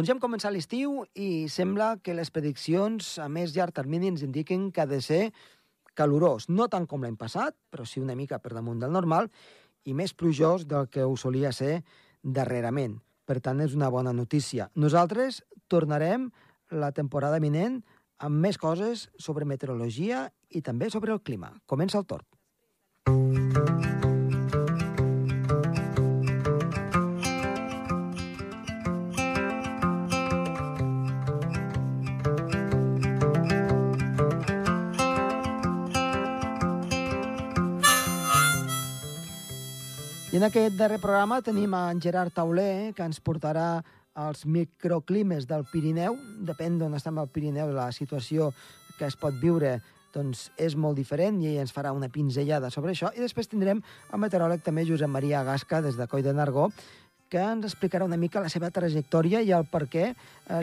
Doncs ja hem començat l'estiu i sembla que les prediccions a més llarg termini ens indiquen que ha de ser calorós, no tant com l'any passat, però sí una mica per damunt del normal, i més plujós del que ho solia ser darrerament. Per tant, és una bona notícia. Nosaltres tornarem la temporada vinent amb més coses sobre meteorologia i també sobre el clima. Comença el torn. En aquest darrer programa tenim en Gerard Tauler, que ens portarà els microclimes del Pirineu. Depèn d'on estem al Pirineu, la situació que es pot viure doncs és molt diferent i ell ens farà una pinzellada sobre això. I després tindrem el meteoròleg també Josep Maria Gasca, des de Coll de Nargó, que ens explicarà una mica la seva trajectòria i el per què eh,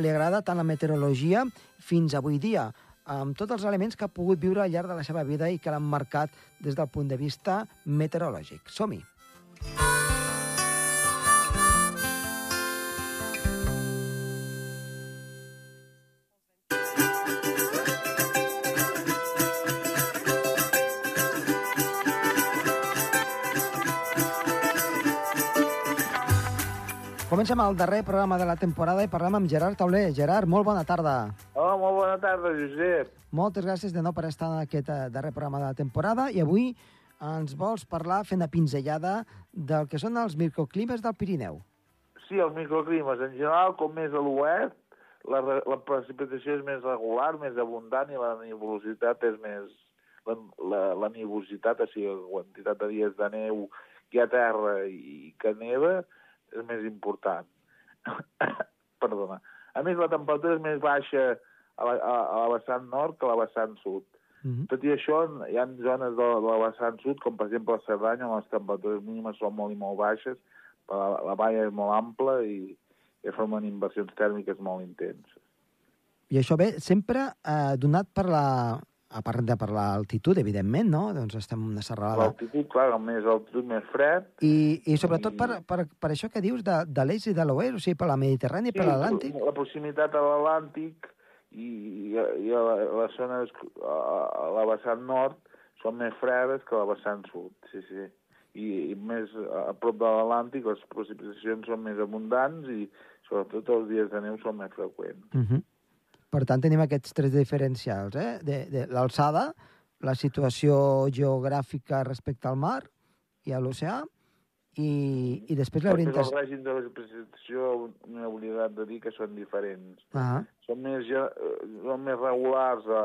li agrada tant la meteorologia fins avui dia, amb tots els elements que ha pogut viure al llarg de la seva vida i que l'han marcat des del punt de vista meteorològic. Som-hi! Comencem el darrer programa de la temporada i parlem amb Gerard Tauler. Gerard, molt bona tarda. Hola, molt bona tarda, Josep. Moltes gràcies de nou per estar en aquest eh, darrer programa de la temporada i avui ens vols parlar fent una pinzellada del que són els microclimes del Pirineu. Sí, els microclimes, en general, com més a l'oest, la, la precipitació és més regular, més abundant i la nivositat és més... La, la, la nivositat, o sigui, la quantitat de dies de neu que hi ha terra i que neva, és més important. Perdona. A més, la temperatura és més baixa a la, a, a la vessant nord que a la vessant sud. Mm -hmm. Tot i això, hi ha zones de, de la vessant sud, com per exemple a Cerdanya, on les temperatures mínimes són molt i molt baixes, però la, la valla és molt ampla i, i formen inversions tèrmiques molt intenses. I això ve sempre eh, donat per la... A part de per l'altitud, evidentment, no? Doncs estem en una serralada. L'altitud, clar, com més altitud, més fred. I, I sobretot per, per, per això que dius de, de l'est i de l'oest, o sigui, per la Mediterrània i per l'Atlàntic. La proximitat a l'Atlàntic i, i, i a, la, les zones, a, a la vessant nord, són més fredes que a la vessant sud, sí, sí. I, i més a prop de l'Atlàntic les precipitacions són més abundants i sobretot els dies de neu són més freqüents. Uh -huh. Per tant, tenim aquests tres diferencials, eh? De, de l'alçada, la situació geogràfica respecte al mar i a l'oceà, i, i després Perquè el l'orientació... règim de la precipitació m'he oblidat de dir que són diferents. Ah, Són més, eh, són més regulars a,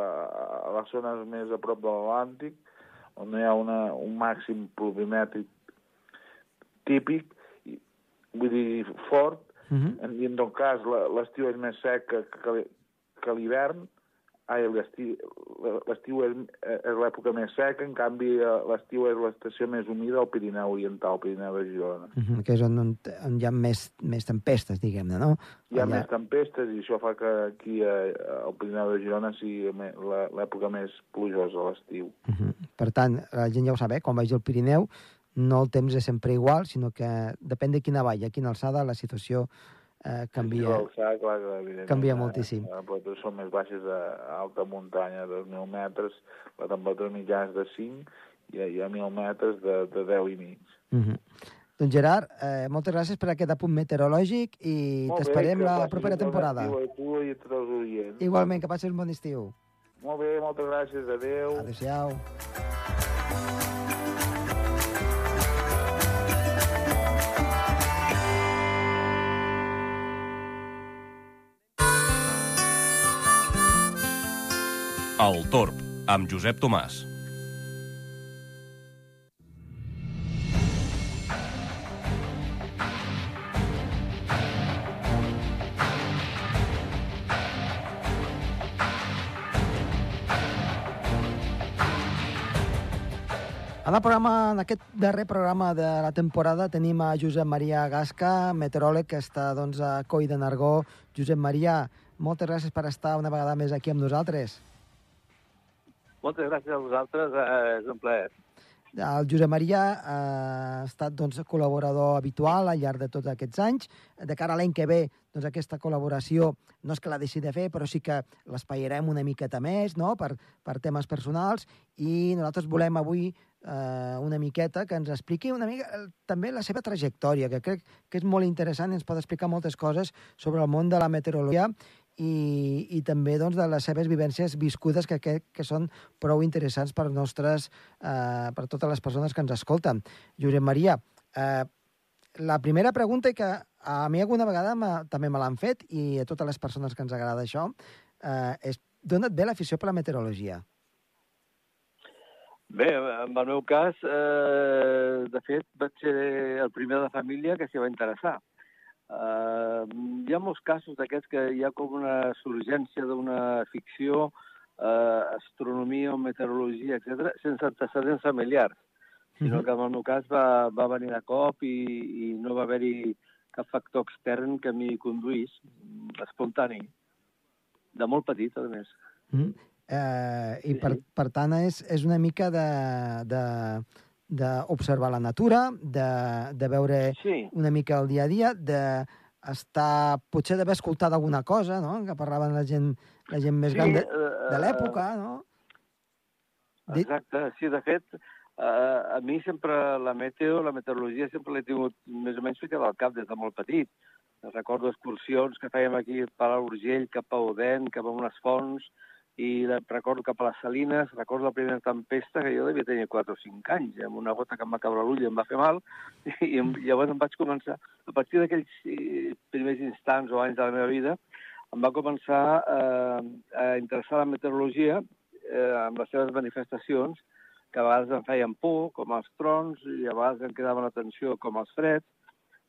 a les zones més a prop de l'Atlàntic, on hi ha una, un màxim pluvimètric típic, i, vull dir, fort, uh -huh. en- tot cas l'estiu és més sec que, que, que l'hivern, ai, l'estiu és, és l'època més seca, en canvi eh, l'estiu és l'estació més humida al Pirineu Oriental, al Pirineu de Girona. Uh -huh. que és on, on, on hi ha més, més tempestes, diguem-ne, no? Hi ha Allà. més tempestes i això fa que aquí eh, al Pirineu de Girona sigui l'època més plujosa a l'estiu. Uh -huh. Per tant, la gent ja ho sap, eh? quan vagi al Pirineu, no el temps és sempre igual, sinó que depèn de quina valla, quina alçada, la situació eh, canvia. L'alçada, clar, evidentment, canvia eh, moltíssim. Les temperatures són més baixes a, alta muntanya, de 2.000 metres, la temperatura mitjana és de 5 i, a- i a 1.000 metres de, de 10 i mig. Uh -huh. Doncs Gerard, eh, moltes gràcies per aquest apunt meteorològic i t'esperem la propera bon temporada. estiu A tu i a tots els oients. Igualment, que passis un bon estiu. Molt bé, moltes gràcies, adeu. Adéu-siau. El Torb, amb Josep Tomàs. En el programa, en aquest darrer programa de la temporada tenim a Josep Maria Gasca, meteoròleg que està doncs, a Coi de Nargó. Josep Maria, moltes gràcies per estar una vegada més aquí amb nosaltres. Moltes gràcies a vosaltres, eh, és un plaer. El Josep Maria eh, ha estat doncs, col·laborador habitual al llarg de tots aquests anys. De cara a l'any que ve, doncs, aquesta col·laboració no és que la deixi de fer, però sí que l'espaiarem una miqueta més no? per, per temes personals i nosaltres volem avui eh, una miqueta que ens expliqui una mica eh, també la seva trajectòria, que crec que és molt interessant i ens pot explicar moltes coses sobre el món de la meteorologia i, i també doncs, de les seves vivències viscudes que crec que són prou interessants per nostres, eh, per totes les persones que ens escolten. Josep Maria, eh, la primera pregunta que a mi alguna vegada també me l'han fet i a totes les persones que ens agrada això eh, és d'on et ve l'afició per la meteorologia? Bé, en el meu cas, eh, de fet, vaig ser el primer de la família que s'hi va interessar. Uh, hi ha molts casos d'aquests que hi ha com una surgència d'una ficció, uh, astronomia o meteorologia, etc, sense antecedents familiars, sinó que en el meu cas va, va venir de cop i, i no va haver-hi cap factor extern que m'hi conduís, espontani, de molt petit, a més. Mm. Eh, I, per, per tant, és, és una mica de, de, d'observar la natura, de, de veure sí. una mica el dia a dia, de estar, potser d'haver escoltat alguna cosa, no?, que parlaven la gent, la gent més sí, gran de, de l'època, no? Exacte, sí, de fet, uh, a mi sempre la meteo, la meteorologia, sempre l'he tingut més o menys ficada al cap des de molt petit. Recordo excursions que fèiem aquí per a l'Urgell, cap a Odent, cap a unes fonts, i recordo cap a les Salines, recordo la primera tempesta que jo devia tenir 4 o 5 anys, amb una gota que em va caure l'ull i em va fer mal, i, llavors em vaig començar, a partir d'aquells eh, primers instants o anys de la meva vida, em va començar eh, a interessar la meteorologia eh, amb les seves manifestacions, que a vegades em feien por, com els trons, i a vegades em quedaven atenció, com els freds,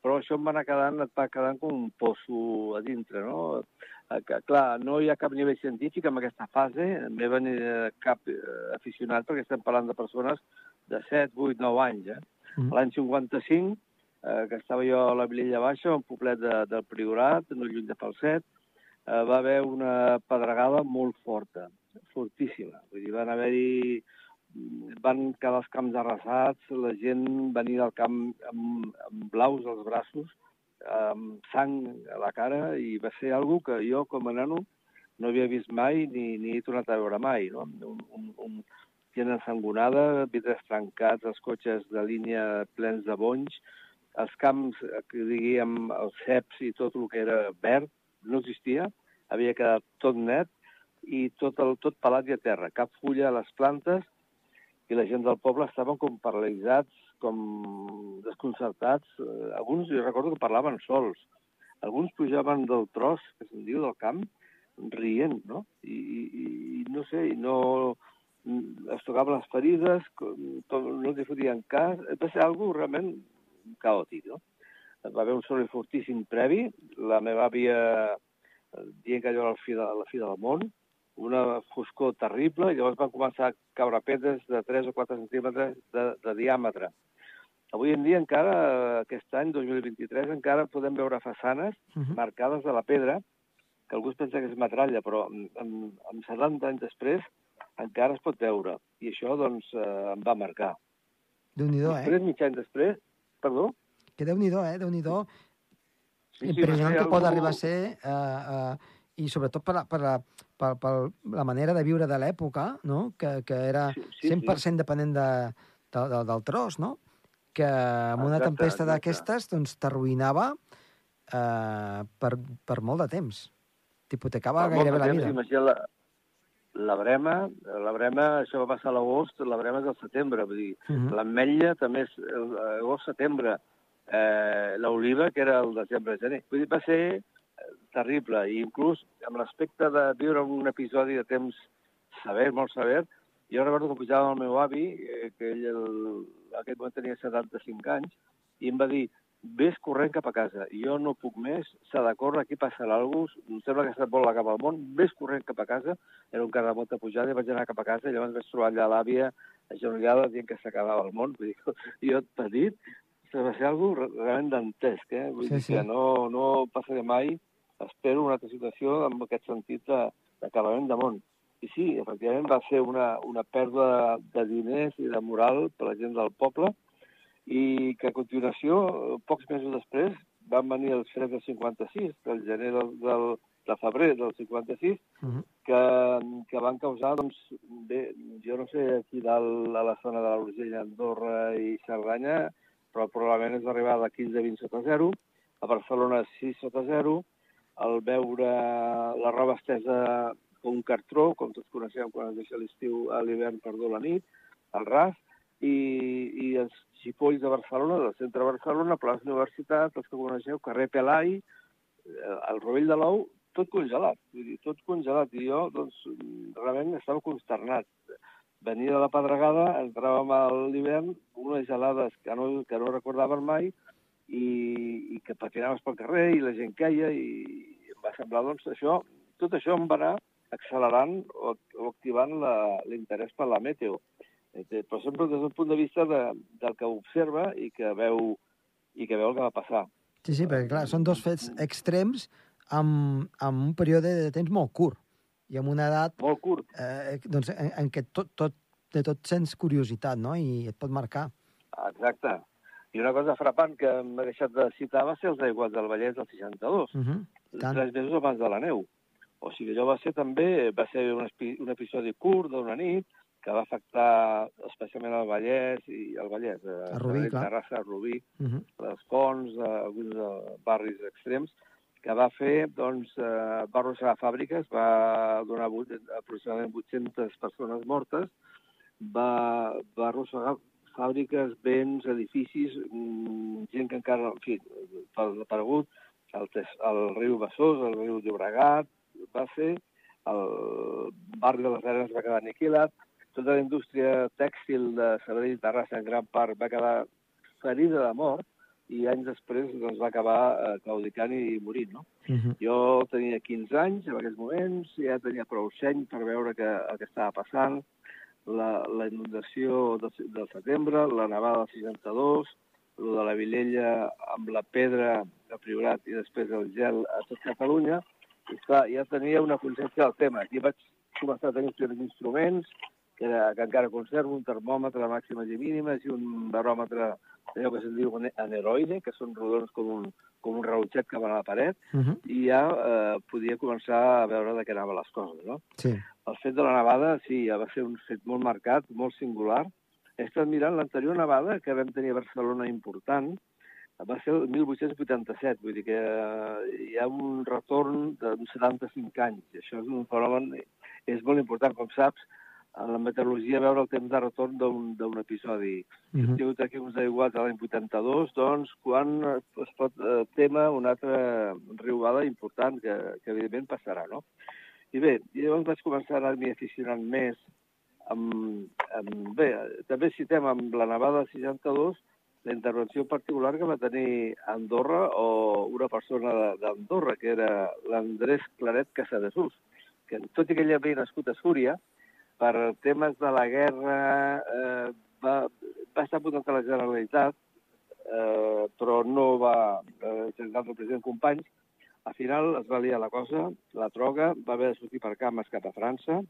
però això em va anar quedant, et va quedant com un poço a dintre, no? Eh, que, clar, no hi ha cap nivell científic en aquesta fase, m'he venit cap eh, aficionat, perquè estem parlant de persones de 7, 8, 9 anys. Eh? Mm. L'any 55, eh, que estava jo a la Vilella Baixa, un poblet de, del Priorat, no lluny de Falset, eh, va haver una pedregada molt forta, fortíssima. Vull dir, van haver-hi van quedar els camps arrasats, la gent venia del camp amb, amb blaus als braços, amb sang a la cara, i va ser algo que jo, com a nano, no havia vist mai ni, ni he tornat a veure mai. No? Un, un, un gent ensangonada, vidres trencats, els cotxes de línia plens de bonys, els camps, que diguem, els ceps i tot el que era verd, no existia, havia quedat tot net i tot, el, tot pelat i a terra, cap fulla a les plantes, i la gent del poble estaven com paralitzats, com desconcertats. Eh, alguns, jo recordo que parlaven sols. Alguns pujaven del tros, que se'n diu, del camp, rient, no? I, i, i no sé, i no es tocaven les ferides, no els fotien cas. Va ser algo realment caòtic, no? Va haver un soroll fortíssim previ. La meva àvia eh, dient que allò era fi, de, la fi del món, una foscor terrible, i llavors van començar a caure pedres de 3 o 4 centímetres de, de diàmetre. Avui en dia encara, aquest any, 2023, encara podem veure façanes uh -huh. marcades de la pedra, que algú es pensa que és metralla, però amb, amb 70 anys després encara es pot veure. I això, doncs, eh, em va marcar. Déu-n'hi-do, eh? Després, mig any després... Perdó? Que Déu-n'hi-do, eh? Déu-n'hi-do. Sí, sí, Impressionant que algú... pot arribar a ser... Eh, eh, i sobretot per, per, la, per, per la manera de viure de l'època, no? que, que era sí, sí, 100% sí. dependent de, de, de, del tros, no? Que amb una exacte, tempesta d'aquestes doncs, t'arruïnava eh, per, per molt de temps. T'hipotecava gairebé la vida. Imagina la, la brema, la brema, això va passar a l'agost, la brema és al setembre, vull dir, uh mhm. -huh. l'ametlla també és agost-setembre, eh, l'oliva, que era el desembre-gener. Vull dir, va ser terrible, i inclús amb l'aspecte de viure un episodi de temps sever, molt sever, jo recordo que pujava amb el meu avi, eh, que ell el, aquest moment tenia 75 anys, i em va dir, vés corrent cap a casa, jo no puc més, s'ha de córrer, aquí passa l'algú, em sembla que s'ha volat cap al món, vés corrent cap a casa, era un carrer de molta pujada, i vaig anar cap a casa, i llavors vaig trobar allà l'àvia agenollada dient que s'acabava el món, vull dir, jo petit, va ser algo realment dantesc, eh? Vull sí, dir sí. que no, no passaré mai espero una altra situació en aquest sentit d'acabament de món. I sí, efectivament va ser una, una pèrdua de diners i de moral per la gent del poble i que a continuació, pocs mesos després, van venir els freds del 56, del gener del, del, de febrer del 56, Uh -huh. que, que van causar, doncs, bé, jo no sé, aquí dalt a la zona de l'Urgell, Andorra i Cerdanya, però probablement és arribar de 15-20 sota zero, a Barcelona 6 sota zero, al veure la roba estesa com un cartró, com tots coneixem quan es deixa l'estiu a l'hivern, perdó, la nit, al ras, i, i els xipolls de Barcelona, del centre de Barcelona, plaça Universitat, els que coneixeu, carrer Pelai, eh, el rovell de l'ou, tot congelat, vull dir, tot congelat. I jo, doncs, realment estava consternat. Venia de la pedregada, entràvem a l'hivern, unes gelades que no, que no recordàvem mai, i, i que patinaves pel carrer, i la gent i, i em va semblar, doncs, això, tot això em va anar accelerant o, o activant l'interès per la meteo. Eh, Però sempre des d'un punt de vista de, del que observa i que veu i que veu el que va passar. Sí, sí, perquè clar, són dos fets extrems amb, amb un període de temps molt curt i amb una edat Molt curt. eh, doncs, en, en què tot, tot, de tot sents curiositat, no? I et pot marcar. Exacte. I una cosa frapant que m'ha deixat de citar va ser els aiguats del Vallès del 62, Uh -huh. Tant. tres mesos abans de la neu. O sigui, allò va ser també, va ser un, un episodi curt d'una nit que va afectar especialment el Vallès i el Vallès, eh, A Rubí, clar. Terrassa, Rubí, Uh -huh. les fonts, eh, alguns barris extrems, que va fer, doncs, eh, va arrossegar fàbriques, va donar vuit, aproximadament 800 persones mortes, va, va arrossegar fàbriques, béns, edificis, mm, gent que encara, en fi, ha aparegut, el, el riu Besòs, el riu Llobregat, va ser, el barri de les Arenes va quedar aniquilat, tota la indústria tèxtil de Sabadell i Terrassa en gran part va quedar ferida de mort i anys després doncs, va acabar eh, claudicant i morint. No? Uh -huh. Jo tenia 15 anys en aquells moments, ja tenia prou seny per veure que, el que estava passant, la, la inundació del, del setembre, la nevada del 62, el de la Vilella amb la pedra de Priorat i després el gel a tot Catalunya, i clar, ja tenia una consciència del tema. Aquí vaig començar a tenir uns instruments, que, era, que encara conservo, un termòmetre de màximes i mínimes i un baròmetre allò que se'n diu ane- aneroide, que són rodons com un, com un rellotget que va a la paret, Uh -huh. i ja eh, podia començar a veure de què anaven les coses, no? Sí. El fet de la nevada, sí, ja va ser un fet molt marcat, molt singular. He estat mirant l'anterior nevada que vam tenir a Barcelona important, va ser el 1887, vull dir que eh, hi ha un retorn d'uns 75 anys. I això és un fenomen, és molt important, com saps, en la meteorologia veure el temps de retorn d'un episodi. Uh Hem -huh. tingut aquí uns aiguats a l'any 82, doncs, quan es pot eh, tema una altra riuada important que, que evidentment passarà, no? I bé, llavors vaig començar a anar-m'hi aficionant més amb, amb... Bé, també citem amb la nevada del 62 la intervenció particular que va tenir Andorra o una persona d'Andorra, que era l'Andrés Claret Casadesús, que tot i que ell havia nascut a Súria, per temes de la guerra eh, va, va estar votant a la Generalitat, eh, però no va eh, el president Companys. Al final es va liar la cosa, la droga, va haver de sortir per cames cap a França,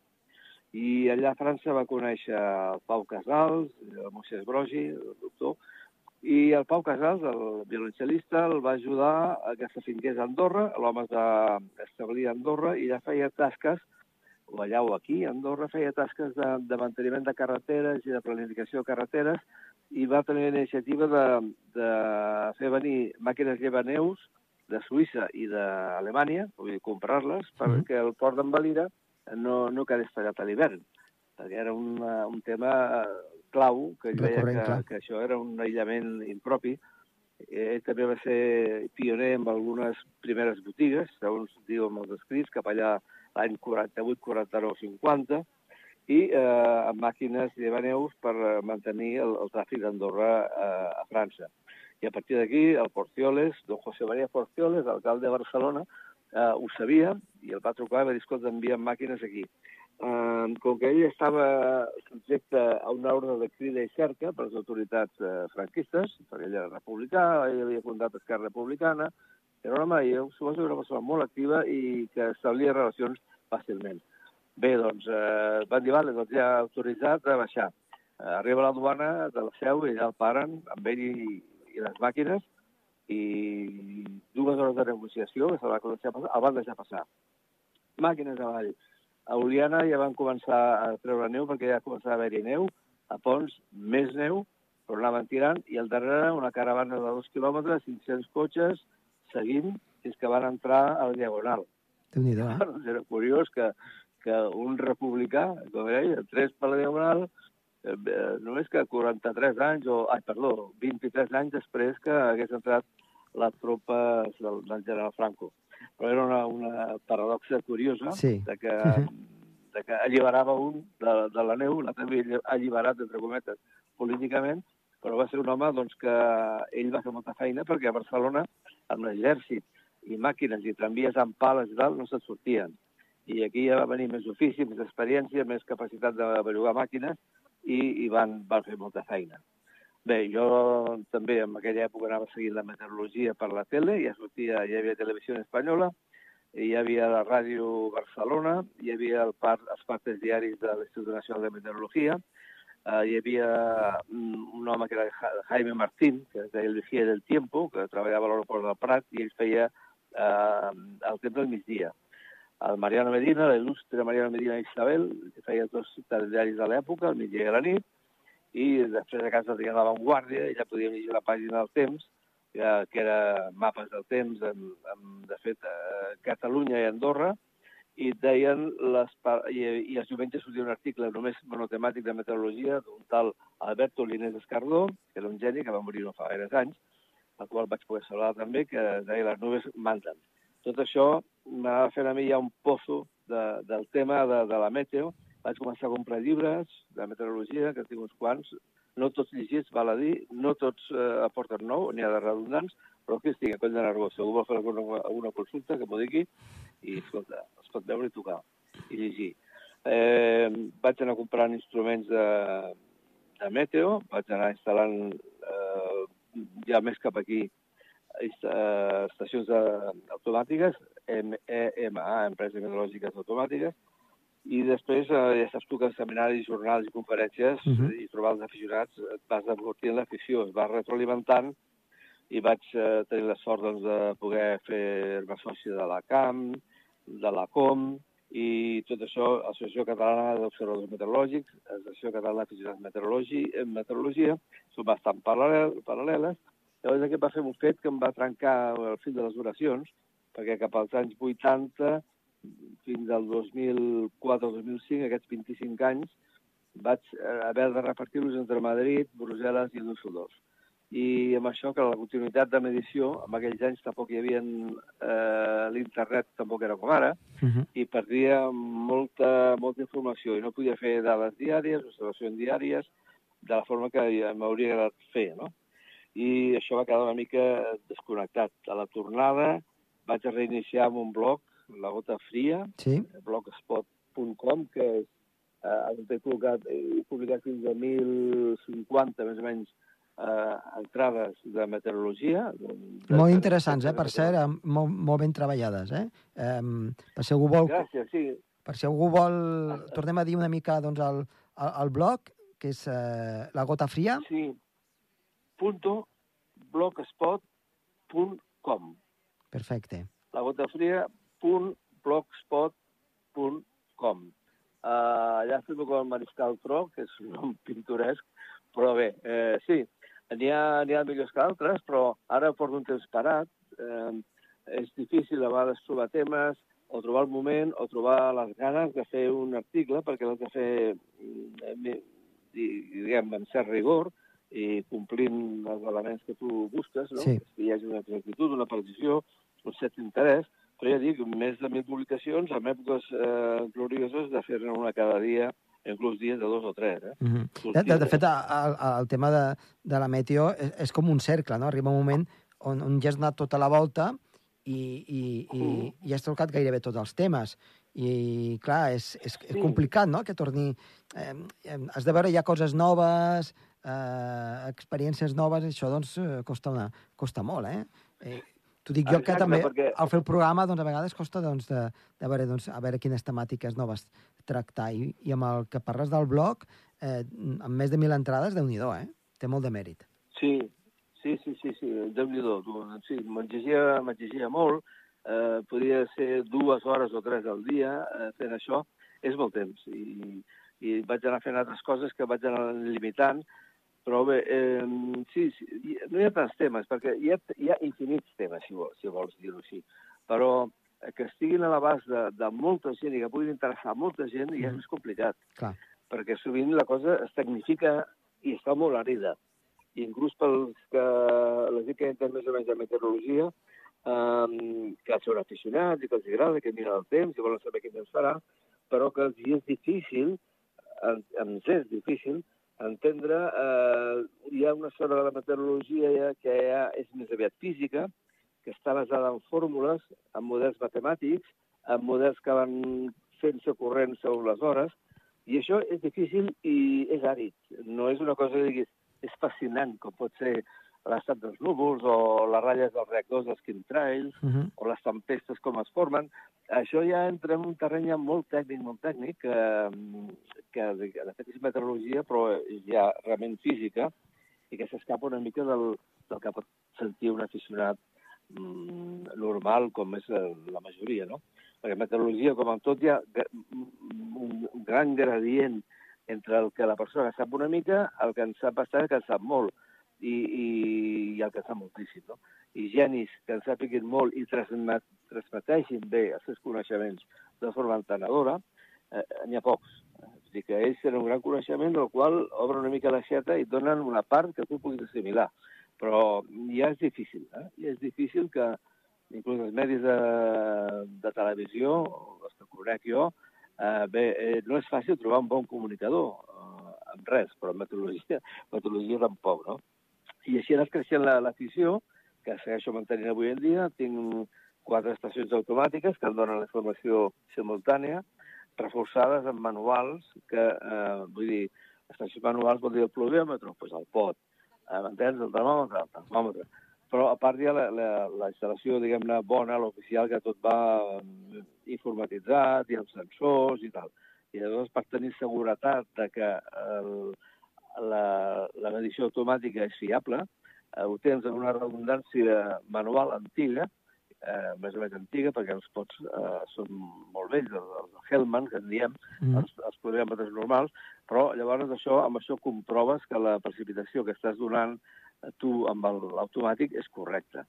i allà a França va conèixer Pau Casals, el Moisès Brogi, el doctor, i el Pau Casals, el violoncel·lista, el va ajudar a que s'afinqués a Andorra, l'home es va establir a Andorra i ja feia tasques, o allà o aquí, a Andorra, feia tasques de, de manteniment de carreteres i de planificació de carreteres i va tenir la iniciativa de, de fer venir màquines llevaneus de Suïssa i d'Alemanya, vull dir, comprar-les, perquè el port d'en Valira no, no quedés tallat a l'hivern, perquè era un, un tema clau, que ell deia que, que això era un aïllament impropi. Ell també va ser pioner amb algunes primeres botigues, segons diu amb els escrits, cap allà l'any 48, 49, 50, i eh, amb màquines llevaneus per eh, mantenir el, el tràfic d'Andorra eh, a França. I a partir d'aquí, el Porcioles, don José María Porcioles, alcalde de Barcelona, eh, ho sabia i el va trucar i va dir, escolta, enviem màquines aquí. Eh, com que ell estava subjecte a una ordre de crida i cerca per les autoritats eh, franquistes, perquè ell era republicà, ell havia fundat Esquerra Republicana, era un home, jo suposo que era una persona molt activa i que establia relacions fàcilment. Bé, doncs, eh, van dir, vale, doncs ja autoritzat a baixar. Eh, arriba la duana de la seu i allà el paren amb ell i, i les màquines i dues hores de negociació, que se va a passar, el van deixar passar. Màquines avall. A Oliana ja van començar a treure neu perquè ja començava a haver-hi neu, a Pons més neu, però anaven tirant, i al darrere una caravana de dos quilòmetres, 500 cotxes, seguint fins que van entrar a la Diagonal. Déu-n'hi-do, eh? Doncs era curiós que, que un republicà, com ell, tres per la Diagonal, eh, eh, només que 43 anys, o, ai, perdó, 23 anys després que hagués entrat les tropes del, del general Franco. Però era una, una paradoxa curiosa Sí. de, que, de que alliberava un de, de la neu, l'altre havia alliberat, entre cometes, políticament, però va ser un home doncs, que ell va fer molta feina perquè a Barcelona, amb l'exèrcit i màquines i tramvies amb pales i tal, no se'n sortien. I aquí ja va venir més ofici, més experiència, més capacitat de bellugar màquines i, i van, van fer molta feina. Bé, jo també en aquella època anava seguint la meteorologia per la tele, ja sortia, hi havia televisió espanyola, hi havia la ràdio Barcelona, hi havia el par, els partes diaris de l'Institut Nacional de Meteorologia, eh, hi havia un, un home que era Ja- Jaime Martín, que es deia el Vigía del Tiempo, que treballava a l'aeroport del Prat, i ell feia eh, el temps del migdia. El Mariano Medina, l'il·lustre Mariano Medina Isabel, que feia tots els diaris de l'època, el migdia i la nit, i després a casa tenia la Vanguardia, i ja podíem llegir la pàgina del temps, que, que era mapes del temps, amb, amb de fet, eh, Catalunya i Andorra, i deien les, i, i els diumenges sortia un article només monotemàtic de meteorologia d'un tal Alberto Línez Escardó, que era un geni que va morir no fa gaires anys, al qual vaig poder saludar també, que deia les nubes manden. Tot això m'anava fent a mi ja un pozo de, del tema de, de la meteo. Vaig començar a comprar llibres de meteorologia, que tinc uns quants, no tots llegits, val a dir, no tots eh, aporten nou, n'hi ha de redundants, però que estic a coll de Nargó. Si algú vol fer alguna, alguna consulta, que m'ho digui, i escolta, es pot veure i tocar, i llegir. Eh, vaig anar comprant instruments de, de meteo, vaig anar instal·lant eh, ja més cap aquí eh, estacions automàtiques, EMA, Empreses Meteorològiques Automàtiques, i després, eh, ja saps tu que en seminaris, jornals i conferències Mhm. i trobar els aficionats et vas enfortint l'afició, es va retroalimentant i vaig eh, tenir la sort doncs, de poder fer-me soci de la CAM, de la COM, i tot això, Associació Catalana d'Observadors Meteorològics, Associació Catalana d'Aficionats Meteorologi, en Meteorologia, són bastant paral·lel, paral·leles. Llavors aquest va fer un fet que em va trencar el fil de les oracions, perquè cap als anys 80 fins al 2004-2005, aquests 25 anys, vaig eh, haver de repartir-los entre Madrid, Brussel·les i Düsseldorf. I amb això, que la continuïtat de medició, en aquells anys tampoc hi havia eh, l'internet, tampoc era com ara, Uh -huh. i perdia molta, molta informació i no podia fer dades diàries, observacions diàries, de la forma que m'hauria agradat fer, no? I això va quedar una mica desconnectat. A la tornada vaig reiniciar amb un blog, La Gota Fria, Sí, blogspot.com, que és, eh, on he publicat, he publicat fins a 1050, més o menys, eh, entrades de meteorologia. De, molt de- interessants, eh? Per cert, eh, molt, molt ben treballades, eh? Um, per si algú vol... Gràcies, sí. Per si algú vol... Tornem a dir una mica doncs, el, el, el blog, que és eh, La Gota Fria. Sí. Punto blogspot.com Perfecte. La gota fria punt blogspot.com uh, allà estic com el Mariscal Tro, que és un nom pintoresc, però bé, eh, sí, n'hi ha, ha millors que altres, però ara porto un temps parat. Eh, és difícil a vegades trobar temes, o trobar el moment, o trobar les ganes de fer un article, perquè l'has de fer, mm, eh, diguem, amb cert rigor, i complint els elements que tu busques, no? Sí. que hi hagi una exactitud, una precisió, un cert interès, però ja dic, més de mil publicacions, en èpoques eh, glorioses, de fer-ne una cada dia, inclús dies de dos o tres. Eh? Uh -huh. de, de, de fet, el, el tema de, de la meteo és, és com un cercle, no? Arriba un moment on, on ja has anat tota la volta i, i, i, i has tocat gairebé tots els temes. I, clar, és, és, és Sí. complicat, no?, que torni... Eh, has de veure ja coses noves, eh, experiències noves, això, doncs, eh, costa, una, costa molt, eh? eh T'ho dic jo que Exacte, també, perquè- al fer el programa, doncs, a vegades costa doncs, de, de veure, doncs, a veure quines temàtiques noves tractar. I, I amb el que parles del blog, eh, amb més de mil entrades, déu nhi eh? Té molt de mèrit. Sí, sí, sí, sí, sí. Déu-n'hi-do. tu. Sí, m'exigia, m'exigia molt. Eh, podria ser dues hores o tres al dia eh, fent això. És molt temps. I, I vaig anar fent altres coses que vaig anar limitant. Però bé, eh, sí, sí, no hi ha tants temes, perquè hi ha, hi ha infinits temes, si vols, si vols dir-ho així. Però eh, que estiguin a l'abast de, de molta gent i que puguin interessar molta gent ja és més complicat Clar. perquè sovint la cosa es tecnifica i es fa molt àrida. I inclús pels que la gent que entén més o menys de meteorologia, um, que són aficionats i que els agrada, que miren el temps i volen saber quin temps farà, però que els és difícil, en- ens és difícil, entendre... Eh, hi ha una zona de la meteorologia que ja és més aviat física, que està basada en fórmules, en models matemàtics, en models que van fent-se corrents segons les hores, i això és difícil i és àrid. No és una cosa que diguis, és fascinant, com pot ser l'estat dels núvols o les ratlles dels reactors dels chemtrails Uh -huh. o les tempestes com es formen. Això ja entra en un terreny ja molt tècnic, molt tècnic, que, que de fet és meteorologia, però ja realment física, i que s'escapa una mica del, del que pot sentir un aficionat mm, normal, com és la majoria, no? Perquè meteorologia, com en tot, hi ha un gran gradient entre el que la persona sap una mica, el que en sap bastant, que en sap molt, i, i, i el que sap moltíssim, no? I genis que en sàpiguin molt i transmet, transmeteixin bé els seus coneixements de forma entenedora, eh, n'hi ha pocs. És dir, que ells tenen un gran coneixement del qual obre una mica l'aixeta i et donen una part que tu puguis assimilar. Però ja és difícil, eh? Ja és difícil que inclús els medis de, de televisió, els que conec jo, eh, bé, eh, no és fàcil trobar un bon comunicador eh, amb res, però en meteorologia, meteorologia tampoc, no? I així ha anat creixent la- l'afició, que segueixo mantenint avui en dia. Tinc quatre estacions automàtiques que em donen la informació simultània, reforçades amb manuals, que, eh, vull dir, estacions manuals vol dir el pluviòmetre, doncs pues el pot, eh, m'entens? El termòmetre, el termòmetre. Però a part hi ha la, la, la instal·lació, diguem-ne, bona, l'oficial, que tot va mm, informatitzat, i els sensors i tal. I llavors, per tenir seguretat de que el, la, la medició automàtica és fiable, eh, ho tens en una redundància manual antiga, eh, més o menys antiga, perquè els pots eh, són molt vells, els, els Hellman, que en diem, Mm. els, els pluviòmetres normals, però llavors això, amb això comproves que la precipitació que estàs donant eh, tu amb l'automàtic és correcta.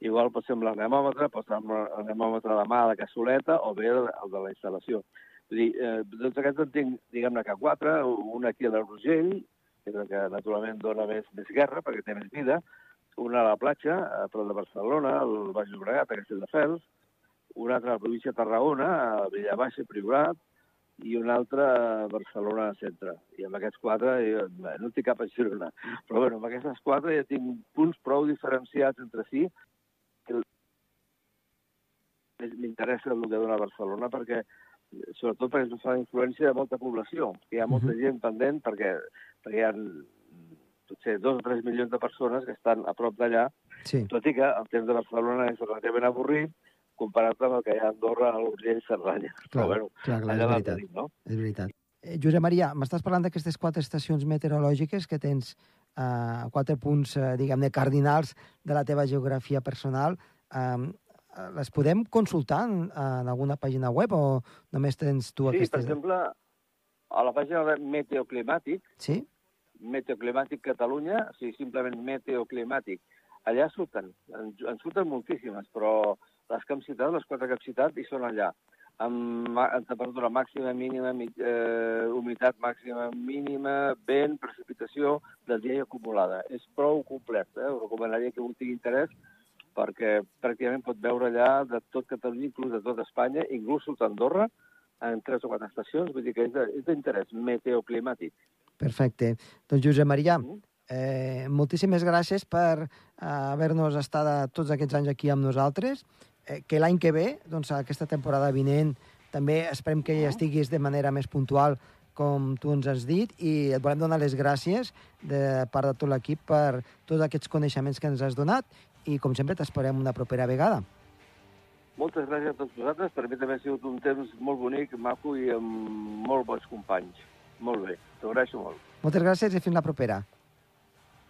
Igual pot ser amb l'anemòmetre, pot ser amb l'anemòmetre de mà de cassoleta o bé el de la instal·lació. Vull dir, eh, tots aquests en tinc, diguem-ne que quatre, un aquí a l'Urgell, que és el que naturalment dona més, més guerra perquè té més vida, una a la platja, a prop de Barcelona, al Baix Llobregat, a Castelldefels, un altre a la província de Tarragona, a Villavaixa i Priorat, i un altre a Barcelona centre. I amb aquests quatre jo, bé, no tinc cap a Girona. Però bueno, amb aquestes quatre ja tinc punts prou diferenciats entre si que m'interessa el que dona Barcelona perquè sobretot perquè és una influència de molta població, que hi ha molta Mhm. gent pendent perquè, perquè hi ha mm, potser dos o tres milions de persones que estan a prop d'allà, Sí. tot i que el temps de Barcelona és relativament avorrit comparat amb el que hi ha a Andorra, a l'Urgell, Cerdanya. Clar, Però bueno, clar, clar, és veritat. tenim, no? És veritat. Eh, Josep Maria, m'estàs parlant d'aquestes quatre estacions meteorològiques que tens eh, quatre punts, eh, diguem-ne, cardinals de la teva geografia personal. Eh, les podem consultar en, en alguna pàgina web o només tens tu Sí, per aquestes? exemple, a la pàgina de Meteoclimàtic, Sí? Meteoclimàtic Catalunya, o sigui, simplement Meteoclimàtic, allà surten, en, en surten moltíssimes, però les que hem citat, les quatre que hem citat, hi són allà. Amb, amb temperatura màxima, mínima, mi, eh, humitat màxima, mínima, vent, precipitació del dia acumulada. És prou complet, eh? Us recomanaria que un tingui interès perquè pràcticament pot veure allà de tot Catalunya, inclús de tot Espanya, inclús a Andorra, en tres o quatre estacions, vull dir que és d'interès meteoclimàtic. Perfecte. Doncs Josep Maria, Mm. eh, moltíssimes gràcies per eh, haver-nos estat tots aquests anys aquí amb nosaltres. Eh, que l'any que ve, doncs aquesta temporada vinent, també esperem que hi estiguis de manera més puntual com tu ens has dit, i et volem donar les gràcies de part de tot l'equip per tots aquests coneixements que ens has donat i, com sempre, t'esperem una propera vegada. Moltes gràcies a tots vosaltres. Per mi també ha sigut un temps molt bonic, maco i amb molt bons companys. Molt bé, t'ho agraeixo molt. Moltes gràcies i fins la propera.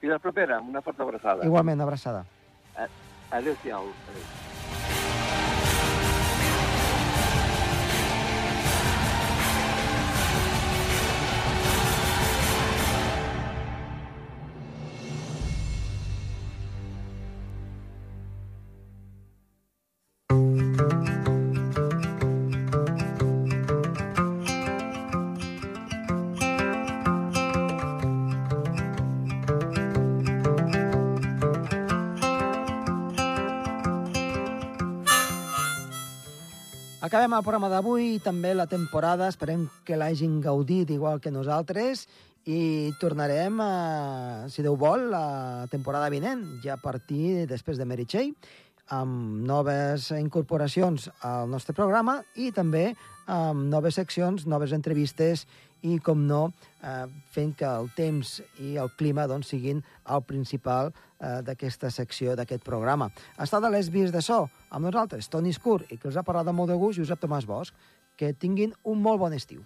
Fins la propera, una forta abraçada. Igualment, abraçada. Adéu-siau. Adéu. Acabem el programa d'avui i també la temporada. Esperem que l'hagin gaudit igual que nosaltres i tornarem, a, si Déu vol, la temporada vinent, ja a partir després de Meritxell, amb noves incorporacions al nostre programa i també amb noves seccions, noves entrevistes i, com no, eh, fent que el temps i el clima doncs, siguin el principal eh, d'aquesta secció, d'aquest programa. Estat a les vies de so amb nosaltres, Toni Escur, i que els ha parlat amb molt de gust, Josep Tomàs Bosch. Que tinguin un molt bon estiu.